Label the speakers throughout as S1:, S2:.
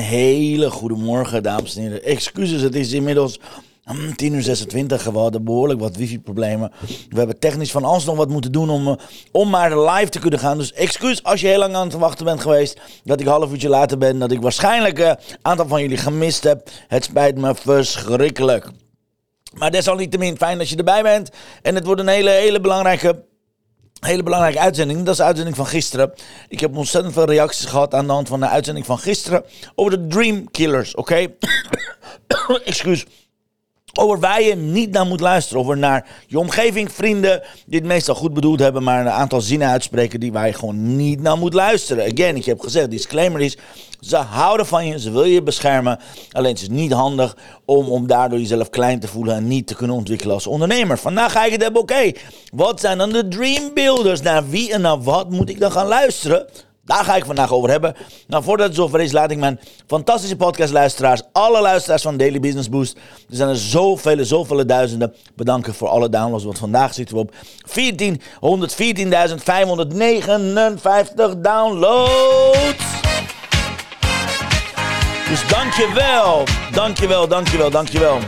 S1: hele goede morgen, dames en heren. Excuses, het is inmiddels mm, 10 uur 26. We hadden behoorlijk wat wifi-problemen. We hebben technisch van alles nog wat moeten doen om, eh, om maar live te kunnen gaan. Dus excuus als je heel lang aan het wachten bent geweest. Dat ik een half uurtje later ben. Dat ik waarschijnlijk een aantal van jullie gemist heb. Het spijt me verschrikkelijk. Maar desalniettemin fijn dat je erbij bent. En het wordt een hele, hele belangrijke Hele belangrijke uitzending. Dat is de uitzending van gisteren. Ik heb ontzettend veel reacties gehad aan de hand van de uitzending van gisteren. Over de Dream Killers, oké? Excuus. Over waar je niet naar moet luisteren. Over naar je omgeving, vrienden. Die het meestal goed bedoeld hebben. Maar een aantal zinnen uitspreken die waar je gewoon niet naar moet luisteren. Again, ik heb gezegd, disclaimer is. Ze houden van je, ze willen je beschermen. Alleen het is niet handig om, om daardoor jezelf klein te voelen en niet te kunnen ontwikkelen als ondernemer. Vandaag ga ik het hebben, oké, wat zijn dan de dream builders? Naar wie en naar wat moet ik dan gaan luisteren? Daar ga ik vandaag over hebben. Nou, voordat het zover is, laat ik mijn fantastische podcastluisteraars, alle luisteraars van Daily Business Boost, er zijn er zoveel, zoveel duizenden, bedanken voor alle downloads. Want vandaag zitten we op 14.114.559 downloads. Dus dankjewel, dankjewel, dankjewel, dankjewel.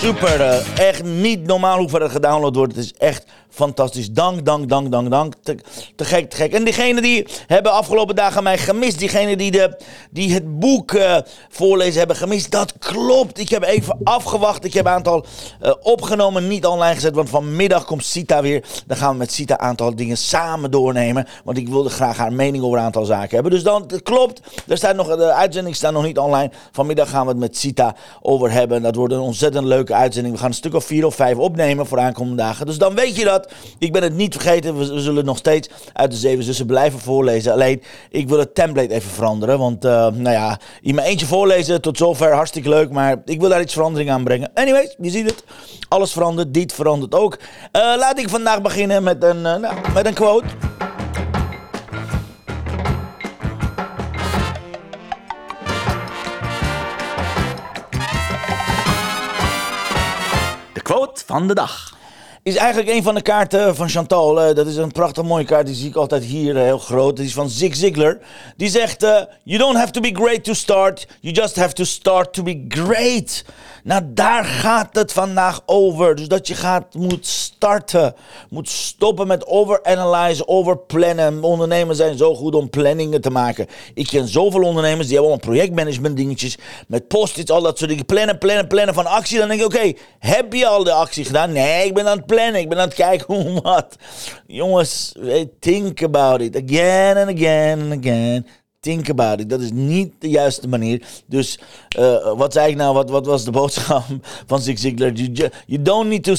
S1: Super, uh, echt niet normaal hoe ver het gedownload wordt. Het is echt fantastisch. Dank, dank, dank, dank, dank. Te, te gek, te gek. En diegenen die hebben afgelopen dagen mij gemist, diegenen die, de, die het boek uh, voorlezen hebben gemist, dat klopt. Ik heb even afgewacht. Ik heb een aantal uh, opgenomen, niet online gezet, want vanmiddag komt Sita weer. Dan gaan we met Sita een aantal dingen samen doornemen, want ik wilde graag haar mening over een aantal zaken hebben. Dus dan, dat klopt. Er staat nog, de uitzending staat nog niet online. Vanmiddag gaan we het met Sita over hebben. Dat wordt een ontzettend leuke uitzending. We gaan een stuk of vier of vijf opnemen voor de aankomende dagen. Dus dan weet je dat. Ik ben het niet vergeten. We, zullen nog steeds uit de zeven zussen blijven voorlezen. Alleen, ik wil het template even veranderen. Want, uh, nou ja, in mijn eentje voorlezen tot zover hartstikke leuk. Maar ik wil daar iets verandering aan brengen. Anyways, je ziet het. Alles verandert. Dit verandert ook. Uh, laat ik vandaag beginnen met een, uh, nou, met een quote. De quote van de dag is eigenlijk een van de kaarten van Chantal. Uh, dat is een prachtig mooie kaart. Die zie ik altijd hier, uh, heel groot. Die is van Zig Ziglar. Die zegt: You don't have to be great to start. You just have to start to be great. Nou, daar gaat het vandaag over. Dus dat je gaat, moet starten. Moet stoppen met overanalyzen, overplannen. Ondernemers zijn zo goed om planningen te maken. Ik ken zoveel ondernemers die hebben allemaal projectmanagement dingetjes. Met post-its, al dat soort dingen. Plannen, plannen, plannen van actie. Dan denk ik, oké, heb je al de actie gedaan? Nee, ik ben aan het plannen. Ik ben aan het kijken hoe wat. Jongens, think about it. Again and again and again think about it. Dat is niet de juiste manier. Dus uh, wat zei ik nou? Wat, wat was de boodschap van Zig Ziglar? You, don't need to,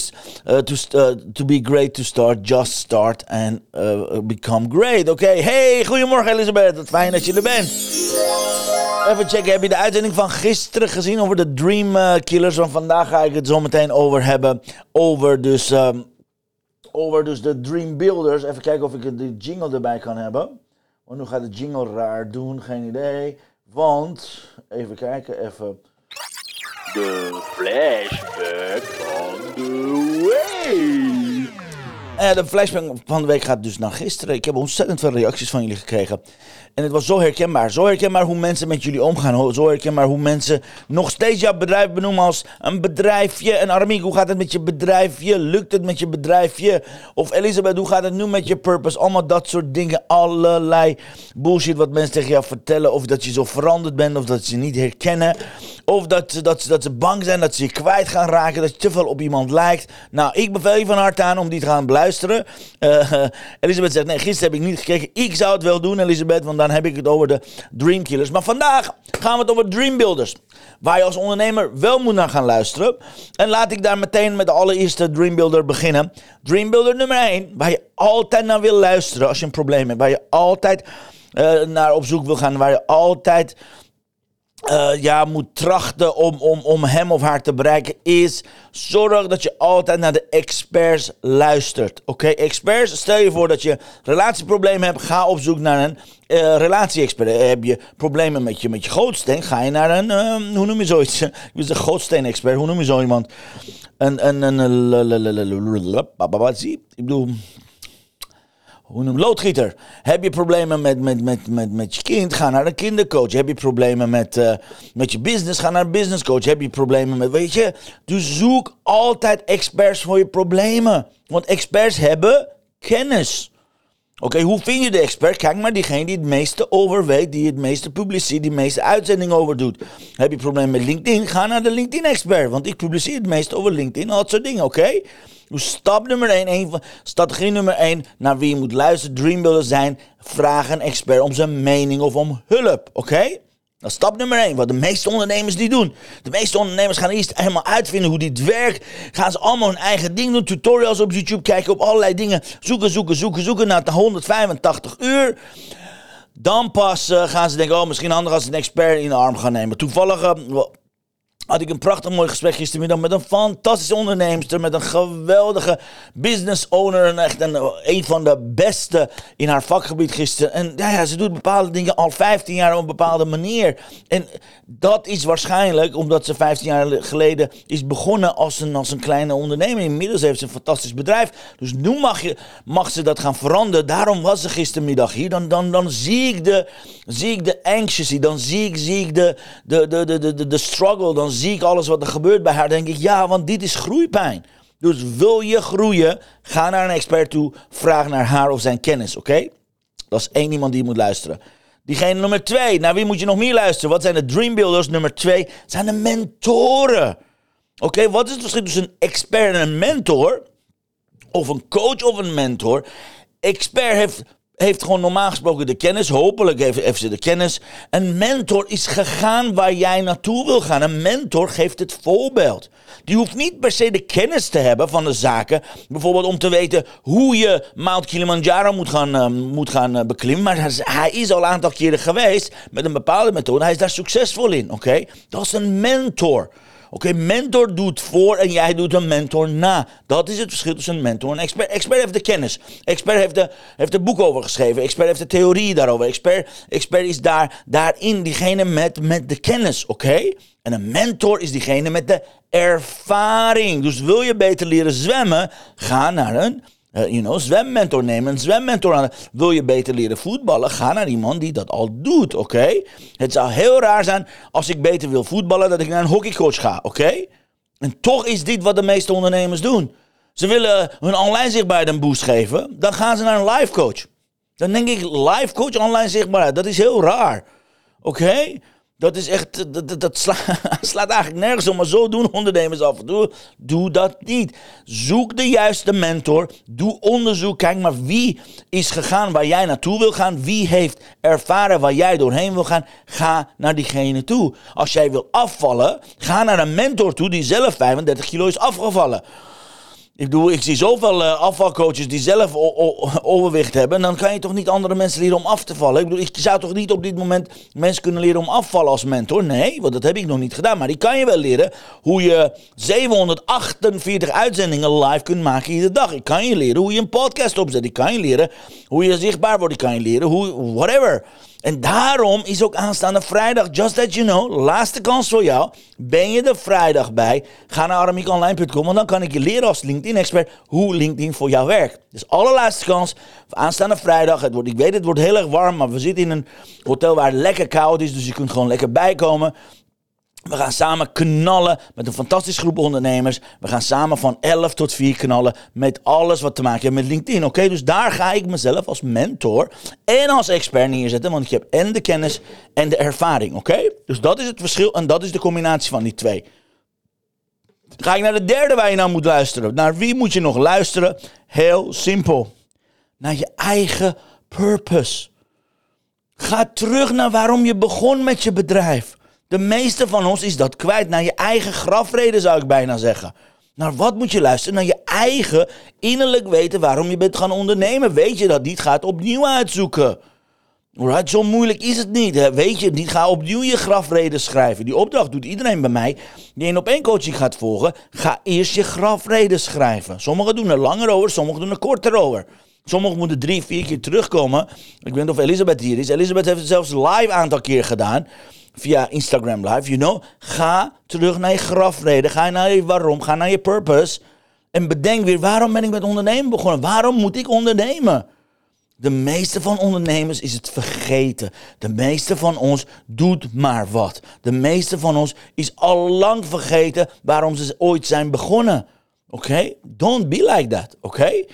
S1: uh, to, uh, to be great to start. Just start and become great. Oké, hey, goedemorgen Elisabeth. Wat fijn dat je er bent. Even checken, heb je de uitzending van gisteren gezien over de Dream Killers? Want vandaag ga ik het zo meteen over hebben. Over dus, um, over dus de Dream Builders. Even kijken of ik de jingle erbij kan hebben. Want nu gaat de jingle raar doen, geen idee. Want, even kijken, even. De flashback van de week. Uh, de flashback van de week gaat dus naar gisteren. Ik heb ontzettend veel reacties van jullie gekregen. En het was zo herkenbaar. Zo herkenbaar hoe mensen met jullie omgaan. Zo herkenbaar hoe mensen nog steeds jouw bedrijf benoemen als een bedrijfje. En Armin, hoe gaat het met je bedrijfje? Lukt het met je bedrijfje? Of Elisabeth, hoe gaat het nu met je purpose? Allemaal dat soort dingen. Allerlei bullshit wat mensen tegen jou vertellen. Of dat je zo veranderd bent. Of dat ze je niet herkennen. Of dat, ze, dat, ze, dat ze bang zijn dat ze je kwijt gaan raken. Dat je te veel op iemand lijkt. Nou, ik bevel je van harte aan om die te gaan blijven luisteren. Uh, Elisabeth zegt, nee, gisteren heb ik niet gekeken. Ik zou het wel doen, Elisabeth, want dan heb ik het over de Dreamkillers. Maar vandaag gaan we het over Dreambuilders. Waar je als ondernemer wel moet naar gaan luisteren. En laat ik daar meteen met de allereerste Dreambuilder beginnen. Dreambuilder nummer 1, waar je altijd naar wil luisteren als je een probleem hebt. Waar je altijd uh, naar op zoek wil gaan. Waar je altijd uh, ja, moet trachten om, om, om hem of haar te bereiken, is zorg dat je altijd naar de experts luistert. Oké, experts, stel je voor dat je relatieproblemen hebt, ga op zoek naar een uh, relatie-expert. Heb je problemen met je, met je gootsteen, ga je naar een, uh, hoe noem je zoiets? Je bent een gootsteen-expert, hoe noem je zo iemand? Een, een, een, ik bedoel, hoe noem loodgieter. Heb je problemen met, met, met, met, met je kind? Ga naar een kindercoach. Heb je problemen met, uh, met je business? Ga naar een businesscoach. Heb je problemen met, weet je? Dus zoek altijd experts voor je problemen. Want experts hebben kennis. Oké, hoe vind je de expert? Kijk maar diegene die het meeste over weet, die het meeste publiceert, die het meeste uitzendingen over doet. Heb je problemen met LinkedIn? Ga naar de LinkedIn-expert, want ik publiceer het meeste over LinkedIn, al dat soort dingen, oké? Stap nummer 1, een van, strategie nummer 1, naar wie je moet luisteren, dreambuilder zijn, vraag een expert om zijn mening of om hulp, oké? Dat is stap nummer 1, wat de meeste ondernemers die doen. De meeste ondernemers gaan eerst helemaal uitvinden hoe dit werkt. Gaan ze allemaal hun eigen ding doen, tutorials op YouTube kijken, op allerlei dingen. Zoeken, zoeken, zoeken, zoeken de 185 uur. Dan pas uh, gaan ze denken, oh misschien handig als een expert in de arm gaan nemen. Toevallig... Uh, had ik een prachtig mooi gesprek gistermiddag met een fantastische onderneemster, met een geweldige business owner en echt een, een van de beste in haar vakgebied gisteren. En ja, ja, ze doet bepaalde dingen al 15 jaar op een bepaalde manier. En dat is waarschijnlijk omdat ze 15 jaar geleden is begonnen als een, als een kleine ondernemer. Inmiddels heeft ze een fantastisch bedrijf. Dus nu mag, je, mag ze dat gaan veranderen. Daarom was ze gistermiddag hier. Dan, dan, dan zie ik de, de anxiety, dan zie ik, zie ik de, de, de, de, de, de struggle, dan zie ik alles wat er gebeurt bij haar, denk ik, ja, want dit is groeipijn. Dus wil je groeien, ga naar een expert toe, vraag naar haar of zijn kennis, oké? Dat is één iemand die je moet luisteren. Diegene nummer twee, naar wie moet je nog meer luisteren? Wat zijn de dreambuilders? Nummer twee zijn de mentoren. Oké, wat is het verschil tussen een expert en een mentor? Of een coach of een mentor? Expert heeft heeft gewoon normaal gesproken de kennis. Hopelijk heeft, ze de kennis. Een mentor is gegaan waar jij naartoe wil gaan. Een mentor geeft het voorbeeld. Die hoeft niet per se de kennis te hebben van de zaken. Bijvoorbeeld om te weten hoe je Mount Kilimanjaro moet gaan, uh, moet gaan uh, beklimmen. Maar hij is al een aantal keren geweest met een bepaalde methode. Hij is daar succesvol in. Oké? Dat is een mentor. Oké, mentor doet voor en jij doet een mentor na. Dat is het verschil tussen een mentor en expert. Expert heeft de kennis. Expert heeft, de, heeft er boek over geschreven. Expert heeft de theorie daarover. Expert, expert is daar, daarin diegene met, met de kennis, oké? En een mentor is diegene met de ervaring. Dus wil je beter leren zwemmen, ga naar een uh, you know, zwemmentor nemen, een zwemmentor aan. Wil je beter leren voetballen? Ga naar iemand die dat al doet, oké? Het zou heel raar zijn als ik beter wil voetballen, dat ik naar een hockeycoach ga, oké? En toch is dit wat de meeste ondernemers doen. Ze willen hun online zichtbaarheid een boost geven, dan gaan ze naar een live coach. Dan denk ik, live coach online zichtbaarheid, dat is heel raar. Oké? Dat is echt, dat, dat slaat eigenlijk nergens om. Maar zo doen ondernemers af en toe. Doe dat niet. Zoek de juiste mentor. Doe onderzoek. Kijk maar wie is gegaan waar jij naartoe wil gaan. Wie heeft ervaren waar jij doorheen wil gaan. Ga naar diegene toe. Als jij wil afvallen, ga naar een mentor toe die zelf 35 kilo is afgevallen. Ik bedoel, ik zie zoveel uh, afvalcoaches die zelf overwicht hebben. Dan kan je toch niet andere mensen leren om af te vallen. Ik bedoel, ik zou toch niet op dit moment mensen kunnen leren om afvallen als mentor? Nee, want dat heb ik nog niet gedaan. Maar die kan je wel leren hoe je 748 uitzendingen live kunt maken iedere dag. Ik kan je leren hoe je een podcast opzet. Ik kan je leren hoe je zichtbaar wordt. Ik kan je leren hoe, whatever. En daarom is ook aanstaande vrijdag, just that you know, laatste kans voor jou. Ben je er vrijdag bij? Ga naar aramiekonline.com want dan kan ik je leren als LinkedIn-expert hoe LinkedIn voor jou werkt. Dus allerlaatste kans, aanstaande vrijdag. Het wordt, ik weet het wordt heel erg warm, maar we zitten in een hotel waar het lekker koud is. Dus je kunt gewoon lekker bijkomen. We gaan samen knallen met een fantastische groep ondernemers. We gaan samen van 11 tot 4 knallen met alles wat te maken heeft met LinkedIn. Oké, dus daar ga ik mezelf als mentor en als expert neerzetten. Want ik heb en de kennis en de ervaring. Oké, dus dat is het verschil en dat is de combinatie van die twee. Ga ik naar de derde waar je naar moet luisteren. Naar wie moet je nog luisteren? Heel simpel. Naar je eigen purpose. Ga terug naar waarom je begon met je bedrijf. De meeste van ons is dat kwijt. Naar je eigen grafreden zou ik bijna zeggen. Naar wat moet je luisteren? Naar je eigen innerlijk weten waarom je bent gaan ondernemen. Weet je dat niet? Ga opnieuw uitzoeken. Zo moeilijk is het niet. Weet je, niet ga opnieuw je grafreden schrijven. Die opdracht doet iedereen bij mij. Die een op één coaching gaat volgen. Ga eerst je grafreden schrijven. Sommigen doen er langer over, sommigen doen er korter over. Sommigen moeten drie, vier keer terugkomen. Ik weet niet of Elisabeth hier is. Elisabeth heeft het zelfs live aantal keer gedaan. Via Instagram live, you know. Ga terug naar je grafreden. Ga naar je waarom. Ga naar je purpose. En bedenk weer, waarom ben ik met ondernemen begonnen? Waarom moet ik ondernemen? De meeste van ondernemers is het vergeten. De meeste van ons doet maar wat. De meeste van ons is al lang vergeten waarom ze ooit zijn begonnen. Oké? Don't be like that. Oké?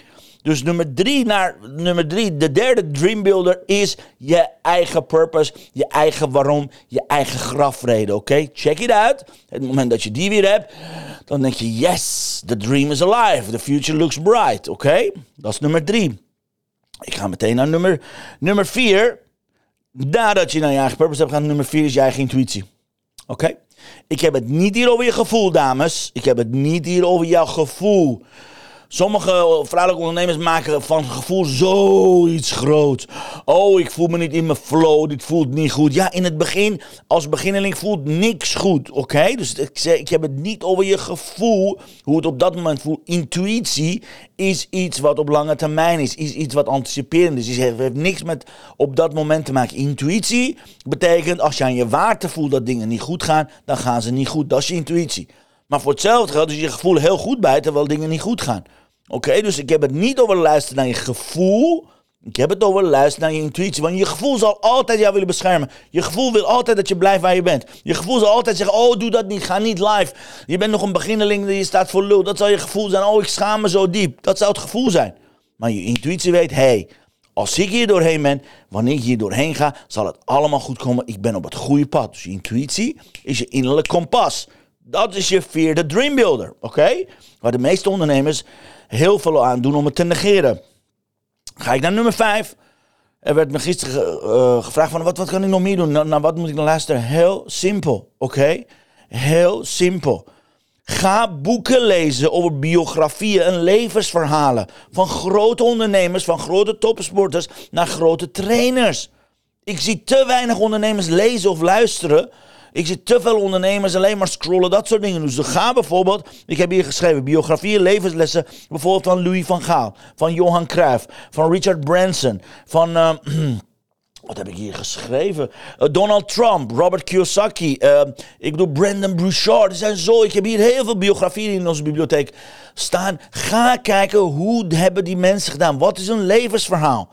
S1: Dus nummer drie, naar, nummer drie, de derde dreambuilder is je eigen purpose, je eigen waarom, je eigen grafreden. Oké? Check it out. Het moment dat je die weer hebt, dan denk je, yes, the dream is alive. The future looks bright. Oké? Dat is nummer drie. Ik ga meteen naar nummer, nummer vier. Nadat je naar je eigen purpose hebt gaan, nummer vier is je eigen intuïtie. Oké? Ik heb het niet hier over je gevoel, dames. Ik heb het niet hier over jouw gevoel. Sommige vrouwelijke ondernemers maken van gevoel zoiets groot. Oh, ik voel me niet in mijn flow, dit voelt niet goed. Ja, in het begin, als beginneling voelt niks goed, oké? Dus ik, zeg, ik heb het niet over je gevoel, hoe het op dat moment voelt. Intuïtie is iets wat op lange termijn is, is iets wat anticiperend is. Het heeft niks met op dat moment te maken. Intuïtie betekent, als je aan je waarte voelt dat dingen niet goed gaan, dan gaan ze niet goed. Dat is je intuïtie. Maar voor hetzelfde geldt is je gevoel heel goed bij terwijl dingen niet goed gaan. Oké, dus ik heb het niet over luisteren naar je gevoel. Ik heb het over luisteren naar je intuïtie. Want je gevoel zal altijd jou willen beschermen. Je gevoel wil altijd dat je blijft waar je bent. Je gevoel zal altijd zeggen: Oh, doe dat niet. Ga niet live. Je bent nog een beginneling. Je staat voor lul. Dat zal je gevoel zijn. Oh, ik schaam me zo diep. Dat zou het gevoel zijn. Maar je intuïtie weet: hey, als ik hier doorheen ben, wanneer ik hier doorheen ga, zal het allemaal goed komen. Ik ben op het goede pad. Dus je intuïtie is je innerlijk kompas. Dat is je vierde dreambuilder. Oké? Waar de meeste ondernemers heel veel aan doen om het te negeren. Ga ik naar nummer 5. Er werd me gisteren uh, gevraagd van wat, wat kan ik nog meer doen? Nou, nou wat moet ik dan luisteren? Heel simpel, oké? Heel simpel. Ga boeken lezen over biografieën en levensverhalen van grote ondernemers, van grote topsporters naar grote trainers. Ik zie te weinig ondernemers lezen of luisteren ik zie te veel ondernemers alleen maar scrollen, dat soort dingen. Dus ga bijvoorbeeld, ik heb hier geschreven, biografieën, levenslessen, bijvoorbeeld van Louis van Gaal, van Johan Cruijff, van Richard Branson, van... Uh, wat heb ik hier geschreven? Uh, Donald Trump, Robert Kiyosaki, uh, ik bedoel Brandon Bouchard. Er zijn zo, ik heb hier heel veel biografieën in onze bibliotheek staan. Ga kijken hoe hebben die mensen gedaan. Wat is hun levensverhaal?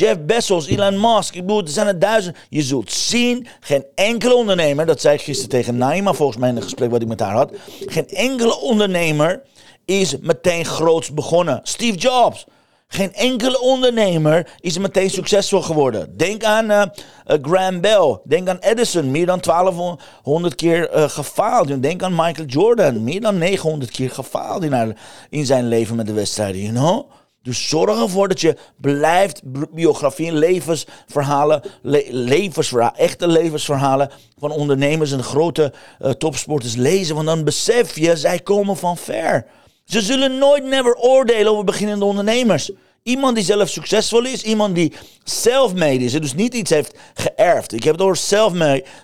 S1: Jeff Bezos, Elon Musk. Ik bedoel, er zijn er duizend. Je zult zien, geen enkele ondernemer, dat zei ik gisteren tegen Naima volgens mij in een gesprek wat ik met haar had. Geen enkele ondernemer is meteen groots begonnen. Steve Jobs. Geen enkele ondernemer is meteen succesvol geworden. Denk aan uh, Graham Bell. Denk aan Edison. Meer dan 1200 keer uh, gefaald. Denk aan Michael Jordan. Meer dan 900 keer gefaald in, in zijn leven met de wedstrijden. You know? Dus zorg ervoor dat je blijft biografieën, levensverhalen, levensverhalen, echte levensverhalen van ondernemers en grote uh, topsporters lezen. Want dan besef je, zij komen van ver. Ze zullen nooit never oordelen over beginnende ondernemers. Iemand die zelf succesvol is, iemand die self-made is, dus niet iets heeft geërfd. Ik heb het over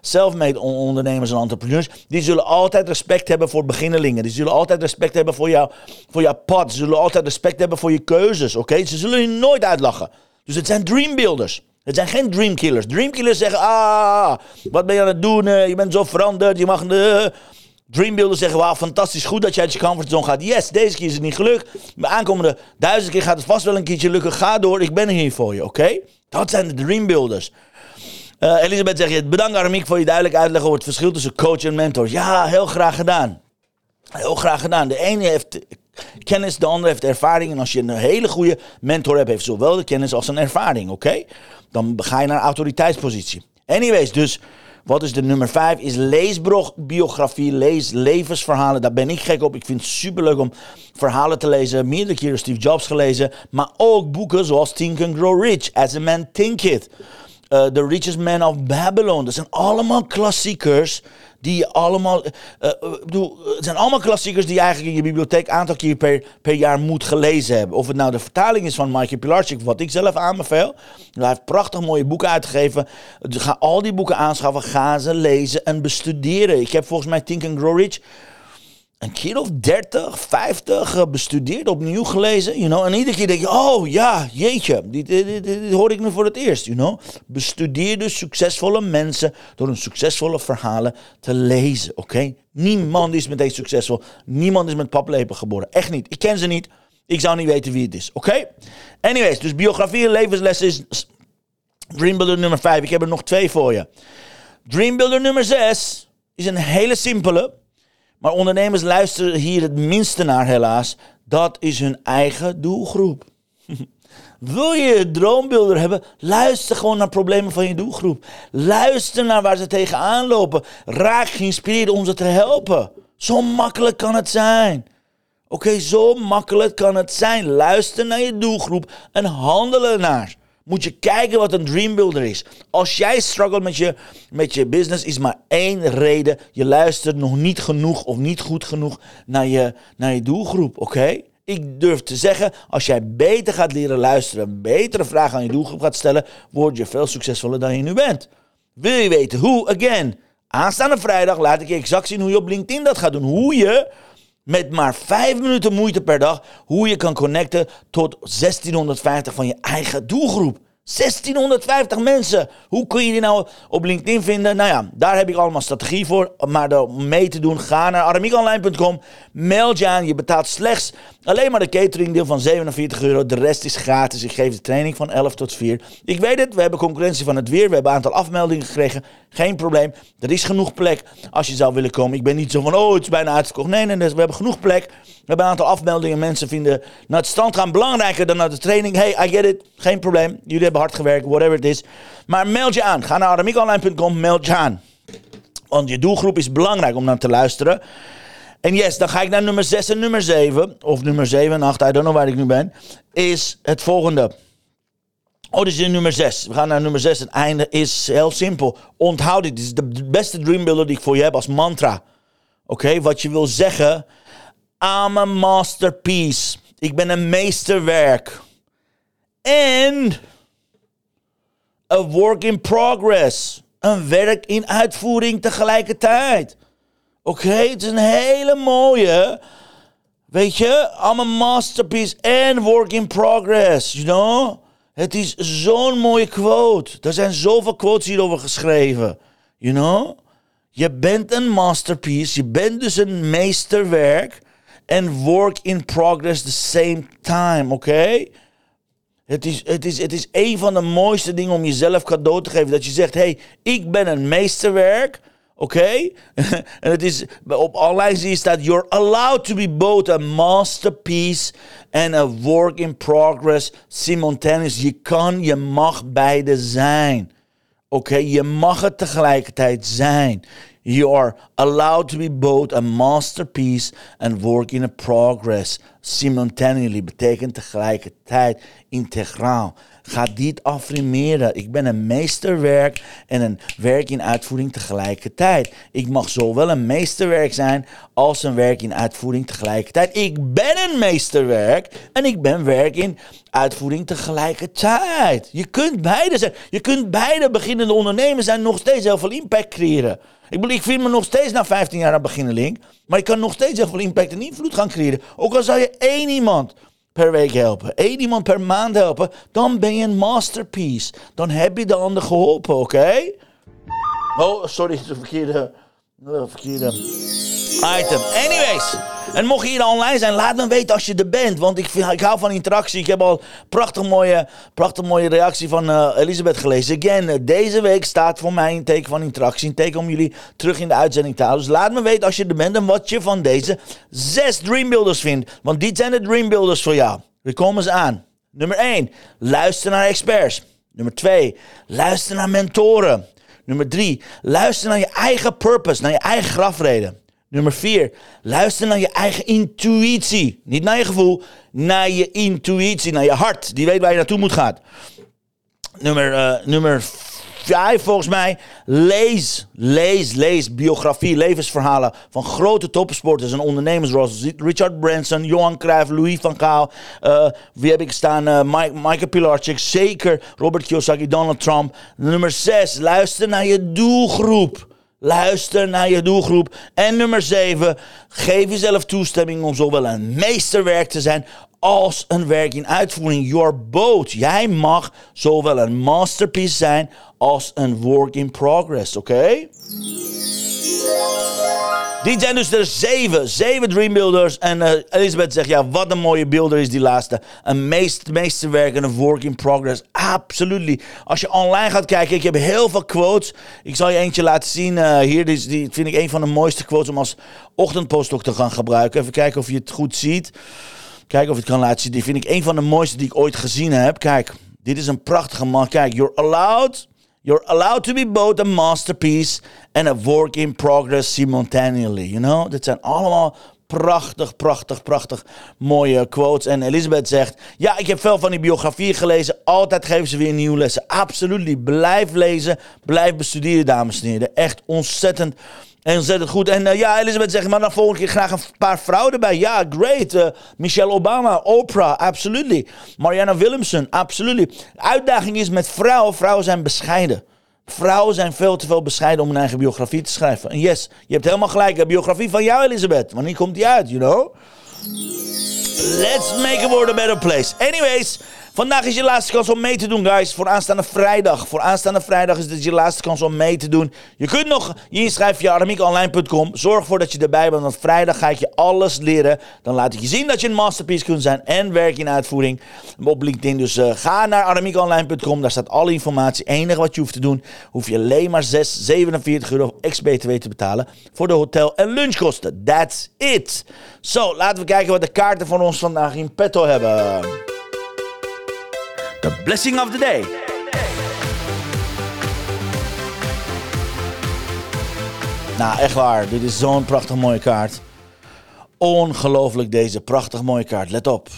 S1: self-made, ondernemers en entrepreneurs. Die zullen altijd respect hebben voor beginnelingen. Die zullen altijd respect hebben voor, jou, voor jouw pad. Ze zullen altijd respect hebben voor je keuzes, oké? Ze zullen je nooit uitlachen. Dus het zijn dreambuilders. Het zijn geen dreamkillers. Dreamkillers zeggen, ah, wat ben je aan het doen? Eh, je bent zo veranderd, je mag... Uh, Dreambuilders zeggen, wauw, fantastisch goed dat je uit je comfortzone gaat. Yes, deze keer is het niet gelukt. De aankomende duizend keer gaat het vast wel een keertje lukken. Ga door, ik ben hier voor je, oké? Dat zijn de Dreambuilders. Uh, Elisabeth zegt, bedankt Armiek voor je duidelijke uitleg over het verschil tussen coach en mentor. Ja, heel graag gedaan. Heel graag gedaan. De ene heeft kennis, de andere heeft ervaring. En als je een hele goede mentor hebt, heeft zowel de kennis als een ervaring, oké? Dan ga je naar autoriteitspositie. Anyways, dus Wat is de nummer 5? Is leesbiografie, lees levensverhalen. Daar ben ik gek op. Ik vind het superleuk om verhalen te lezen. Meerdere keren Steve Jobs gelezen. Maar ook boeken zoals Think and Grow Rich, As a Man Thinketh. Uh, The Richest Man of Babylon. Dat zijn allemaal klassiekers die je allemaal. Uh, bedoel, het zijn allemaal klassiekers die je eigenlijk in je bibliotheek een aantal keer per, per jaar moet gelezen hebben. Of het nou de vertaling is van Michael Pilarczyk, wat ik zelf aanbeveel. Hij heeft prachtig mooie boeken uitgegeven. Ga al die boeken aanschaffen, ga ze lezen en bestuderen. Ik heb volgens mij Think and Grow Rich een keer of 30, 50 bestudeerd, opnieuw gelezen. You know? En iedere keer denk je, oh ja, jeetje, dit, dit, dit, hoor ik nu voor het eerst. You know? Bestudeerde succesvolle mensen door hun succesvolle verhalen te lezen. Oké? Niemand is meteen succesvol. Niemand is met paplepel geboren. Echt niet. Ik ken ze niet. Ik zou niet weten wie het is. Oké? Anyways, dus biografie en levenslessen is Dreambuilder nummer 5. Ik heb er nog twee voor je. Dreambuilder nummer 6 is een hele simpele. Maar ondernemers luisteren hier het minste naar, helaas. Dat is hun eigen doelgroep. Wil je droombeelden hebben? Luister gewoon naar problemen van je doelgroep. Luister naar waar ze tegenaan lopen. Raak geïnspireerd om ze te helpen. Zo makkelijk kan het zijn. Oké, zo makkelijk kan het zijn. Luister naar je doelgroep en handelen naar moet je kijken wat een dreambuilder is. Als jij struggelt met je, met je business, is maar één reden. Je luistert nog niet genoeg of niet goed genoeg naar je, naar je doelgroep, oké? Ik durf te zeggen, als jij beter gaat leren luisteren, betere vragen aan je doelgroep gaat stellen, word je veel succesvoller dan je nu bent. Wil je weten hoe? Again, aanstaande vrijdag laat ik je exact zien hoe je op LinkedIn dat gaat doen. Hoe je met maar 5 minuten moeite per dag hoe je kan connecten tot 1650 van je eigen doelgroep. 1650 mensen. Hoe kun je die nou op LinkedIn vinden? Nou ja, daar heb ik allemaal strategie voor. Maar om mee te doen, ga naar aramiekonline.com. Meld je aan. Je betaalt slechts alleen maar de cateringdeel van 47 euro. De rest is gratis. Ik geef de training van 11 tot 4. Ik weet het, we hebben concurrentie van het weer. We hebben een aantal afmeldingen gekregen. Geen probleem. Er is genoeg plek als je zou willen komen. Ik ben niet zo van, oh, het is bijna. Nee, nee, nee, we hebben genoeg plek. We hebben een aantal afmeldingen. Mensen vinden naar het stand gaan belangrijker dan naar de training. Hey, I get it. Geen probleem. Jullie hebben hard gewerkt, whatever it is. Maar meld je aan. Ga naar aramiekonline.com, meld je aan. Want je doelgroep is belangrijk om naar te luisteren. En yes, dan ga ik naar nummer 6 en nummer 7. Of nummer 7 en 8, I don't know waar ik nu ben. Is het volgende. Oh, dit is nummer 6. We gaan naar nummer 6. Het einde is heel simpel. Onthoud dit. Dit is de beste dreambuilder die ik voor je heb als mantra. Oké, wat je wil zeggen. I'm a masterpiece. Ik ben een meesterwerk. En a work in progress. Een werk in uitvoering tegelijkertijd. Oké, het is een hele mooie. Weet je, I'm a masterpiece and work in progress, you know? Het is zo'n mooie quote. Er zijn zoveel quotes hierover geschreven, you know? Je bent een masterpiece, je bent dus een meesterwerk en work in progress the same time, oké? Het is, het, is, het is een van de mooiste dingen om jezelf cadeau te geven. Dat je zegt, hey, ik ben een meesterwerk. Oké? en het is, op online zie je staat, you're allowed to be both a masterpiece and a work in progress simultaneous. Je kan, je mag beide zijn. Oké, je mag het tegelijkertijd zijn. You are allowed to be both a masterpiece and work in a progress. Simultaneously betekent tegelijkertijd integraal. Ga dit affirmeren. Ik ben een meesterwerk en een werk in uitvoering tegelijkertijd. Ik mag zowel een meesterwerk zijn als een werk in uitvoering tegelijkertijd. Ik ben een meesterwerk en ik ben werk in uitvoering tegelijkertijd. Je kunt beide zijn. Je kunt beide beginnende ondernemers zijn nog steeds heel veel impact creëren. Ik ik vind me nog steeds na 15 jaar aan beginnelink. Maar ik kan nog steeds heel veel impact en invloed gaan creëren. Ook al zou je één iemand per week helpen, één iemand per maand helpen, dan ben je een masterpiece. Dan heb je de ander geholpen, oké? Oh, sorry, de verkeerde, de verkeerde item. Anyways. En mocht je hier online zijn, laat me weten als je er bent. Want ik, ik hou van interactie. Ik heb al prachtig mooie, prachtig mooie reactie van uh, Elisabeth gelezen. Again, eh, deze week staat voor mij een teken van interactie. Een teken om jullie terug in de uitzending te houden. Dus laat me weten als je er bent en wat je van deze zes Dreambuilders vindt. Want dit zijn de Dreambuilders voor jou. We komen ze aan. Nummer 1. Luister naar experts. Nummer 2. Luister naar mentoren. Nummer drie, luister naar je eigen purpose, naar je eigen grafreden. Nummer vier, luister naar je eigen intuïtie. Niet naar je gevoel, naar je intuïtie, naar je hart. Die weet waar je naartoe moet gaan. Nummer, uh, nummer vijf volgens mij. Lees, lees, lees biografie, levensverhalen van grote topsporters en ondernemers zoals Richard Branson, Johan Cruijff, Louis van Gaal. Uh, wie heb ik staan? Uh, Mike, Michael Pilarczyk, zeker Robert Kiyosaki, Donald Trump. Nummer zes, luister naar je doelgroep. Luister naar je doelgroep. En nummer 7. Geef jezelf toestemming om zowel een meesterwerk te zijn als een werk in uitvoering. Your boat. Jij mag zowel een masterpiece zijn als een work in progress. Oké? Dit zijn dus er zeven, zeven dreambuilders. En uh, Elisabeth zegt, ja, wat een mooie builder is die laatste. Een meest, meesterwerk en een work in progress. Absoluut. Als je online gaat kijken, ik heb heel veel quotes. Ik zal je eentje laten zien. Uh, hier, die, die vind ik een van de mooiste quotes om als ochtendpost ook te gaan gebruiken. Even kijken of je het goed ziet. Kijken of je het kan laten zien. Die vind ik een van de mooiste die ik ooit gezien heb. Kijk, dit is een prachtige man. Kijk, you're allowed... You're allowed to be both a masterpiece and a work in progress simultaneously. You know? Dit zijn allemaal prachtig, prachtig, prachtig mooie quotes. En Elisabeth zegt: Ja, ik heb veel van die biografieën gelezen. Altijd geven ze weer nieuwe lessen. Absoluut. Blijf lezen. Blijf bestuderen, dames en heren. Echt ontzettend en ontzettend goed. En uh, ja, Elizabeth zegt, maar dan volgende keer graag een paar vrouwen erbij. Ja, great. Uh, Michelle Obama, Oprah, absolutely. Mariana Williamson, absolutely. Uitdaging is met vrouwen, vrouwen zijn bescheiden. Vrouwen zijn veel te veel bescheiden om een eigen biografie te schrijven. En yes, je hebt helemaal gelijk. Een biografie van jou, Elizabeth. Wanneer komt die uit, you know? Let's make a world a better place. Anyways, vandaag is je laatste kans om mee te doen, guys. Voor aanstaande vrijdag. Voor aanstaande vrijdag is dit je laatste kans om mee te doen. Je kunt nog je inschrijven via aramiekonline.com. Zorg ervoor dat je erbij bent, want vrijdag ga ik je alles leren. Dan laat ik je zien dat je een masterpiece kunt zijn en werk in uitvoering op LinkedIn. Dus uh, ga naar aramiekonline.com. Daar staat alle informatie. enige wat je hoeft te doen, hoef je alleen maar 6, 47 euro ex-BTW te betalen voor de hotel- en lunchkosten. That's it. Zo, laten we kijken wat de kaarten van ons vandaag in petto hebben. The blessing of the day. Nou, echt waar. Dit is zo'n prachtig mooie kaart. Ongelooflijk deze prachtig mooie kaart. Let op.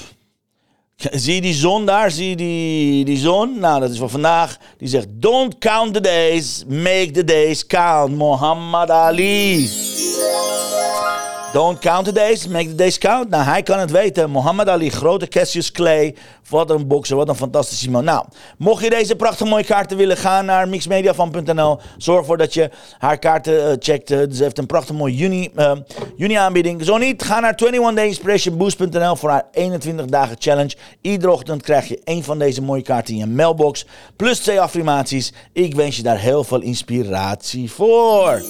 S1: Zie je die zon daar? Zie je die, die zon? Nou, dat is voor vandaag. Die zegt: Don't count the days, make the days count. Muhammad Ali. Don't count the days, make the days count. Nou, hij kan het weten. Muhammad Ali, grote Cassius Clay. Wat een bokser, wat een fantastische man. Nou, mocht je deze prachtige mooie kaarten willen, ga naar mixmediafan.nl. Zorg ervoor dat je haar kaarten uh, checkt. Uh, ze heeft een prachtig mooi juni, uh, juni aanbieding. Zo niet, ga naar 21dayinspirationboost.nl voor haar 21 dagen challenge. Iedere ochtend krijg je één van deze mooie kaarten in je mailbox. Plus twee affirmaties. Ik wens je daar heel veel inspiratie voor.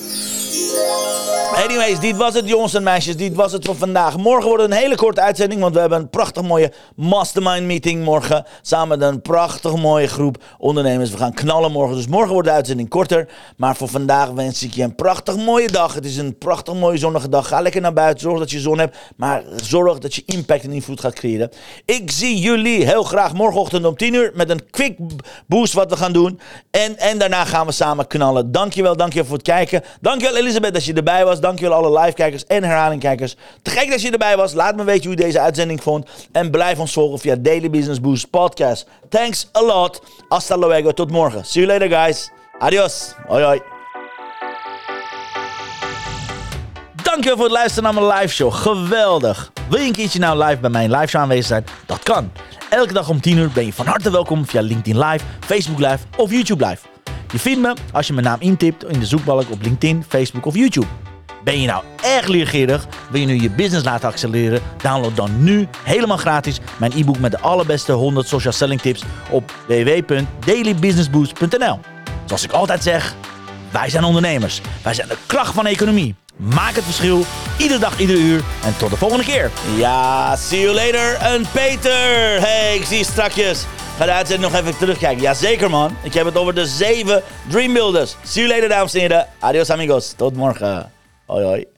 S1: Anyways, dit was het jongens en meisjes. Dit was het voor vandaag. Morgen wordt een hele korte uitzending, want we hebben een prachtig mooie mastermind meeting morgen. Samen met een prachtig mooie groep ondernemers. We gaan knallen morgen. Dus morgen wordt de uitzending korter. Maar voor vandaag wens ik je een prachtig mooie dag. Het is een prachtig mooie zonnige dag. Ga lekker naar buiten. Zorg dat je zon hebt. Maar zorg dat je impact en invloed gaat creëren. Ik zie jullie heel graag morgenochtend om 10 uur met een quick boost wat we gaan doen. En, en daarna gaan we samen knallen. Dankjewel, dankjewel voor het kijken. Dankjewel Elisabeth dat je erbij was. Dankjewel alle live-kijkers en herhalingkijkers. Te gek dat je erbij was. Laat me weten hoe je deze uitzending vond. En blijf ons volgen via Daily Business Boost Podcast. Thanks a lot. Hasta luego. Tot morgen. See you later, guys. Adios. Hoi, hoi. Dankjewel voor het luisteren naar mijn live show. Geweldig. Wil je een keertje nou live bij mijn live show aanwezig zijn? Dat kan. Elke dag om 10 uur ben je van harte welkom via LinkedIn Live, Facebook Live of YouTube Live. Je vindt me als je mijn naam intipt in de zoekbalk op LinkedIn, Facebook of YouTube. Ben je nou erg leergierig? Wil je nu je business laten accelereren? Download dan nu helemaal gratis mijn e-book met de allerbeste 100 social selling tips op www.dailybusinessboost.nl. Zoals ik altijd zeg, wij zijn ondernemers. Wij zijn de kracht van de economie. Maak het verschil, iedere dag, iedere uur. En tot de volgende keer. Ja, see you later. En Peter. Hey, ik zie je strakjes. Ga de uitzending nog even terugkijken. Jazeker, man. Ik heb het over de zeven Dreambuilders. See you later, dames en heren. Adios, amigos. Tot morgen. Hoi, hoi.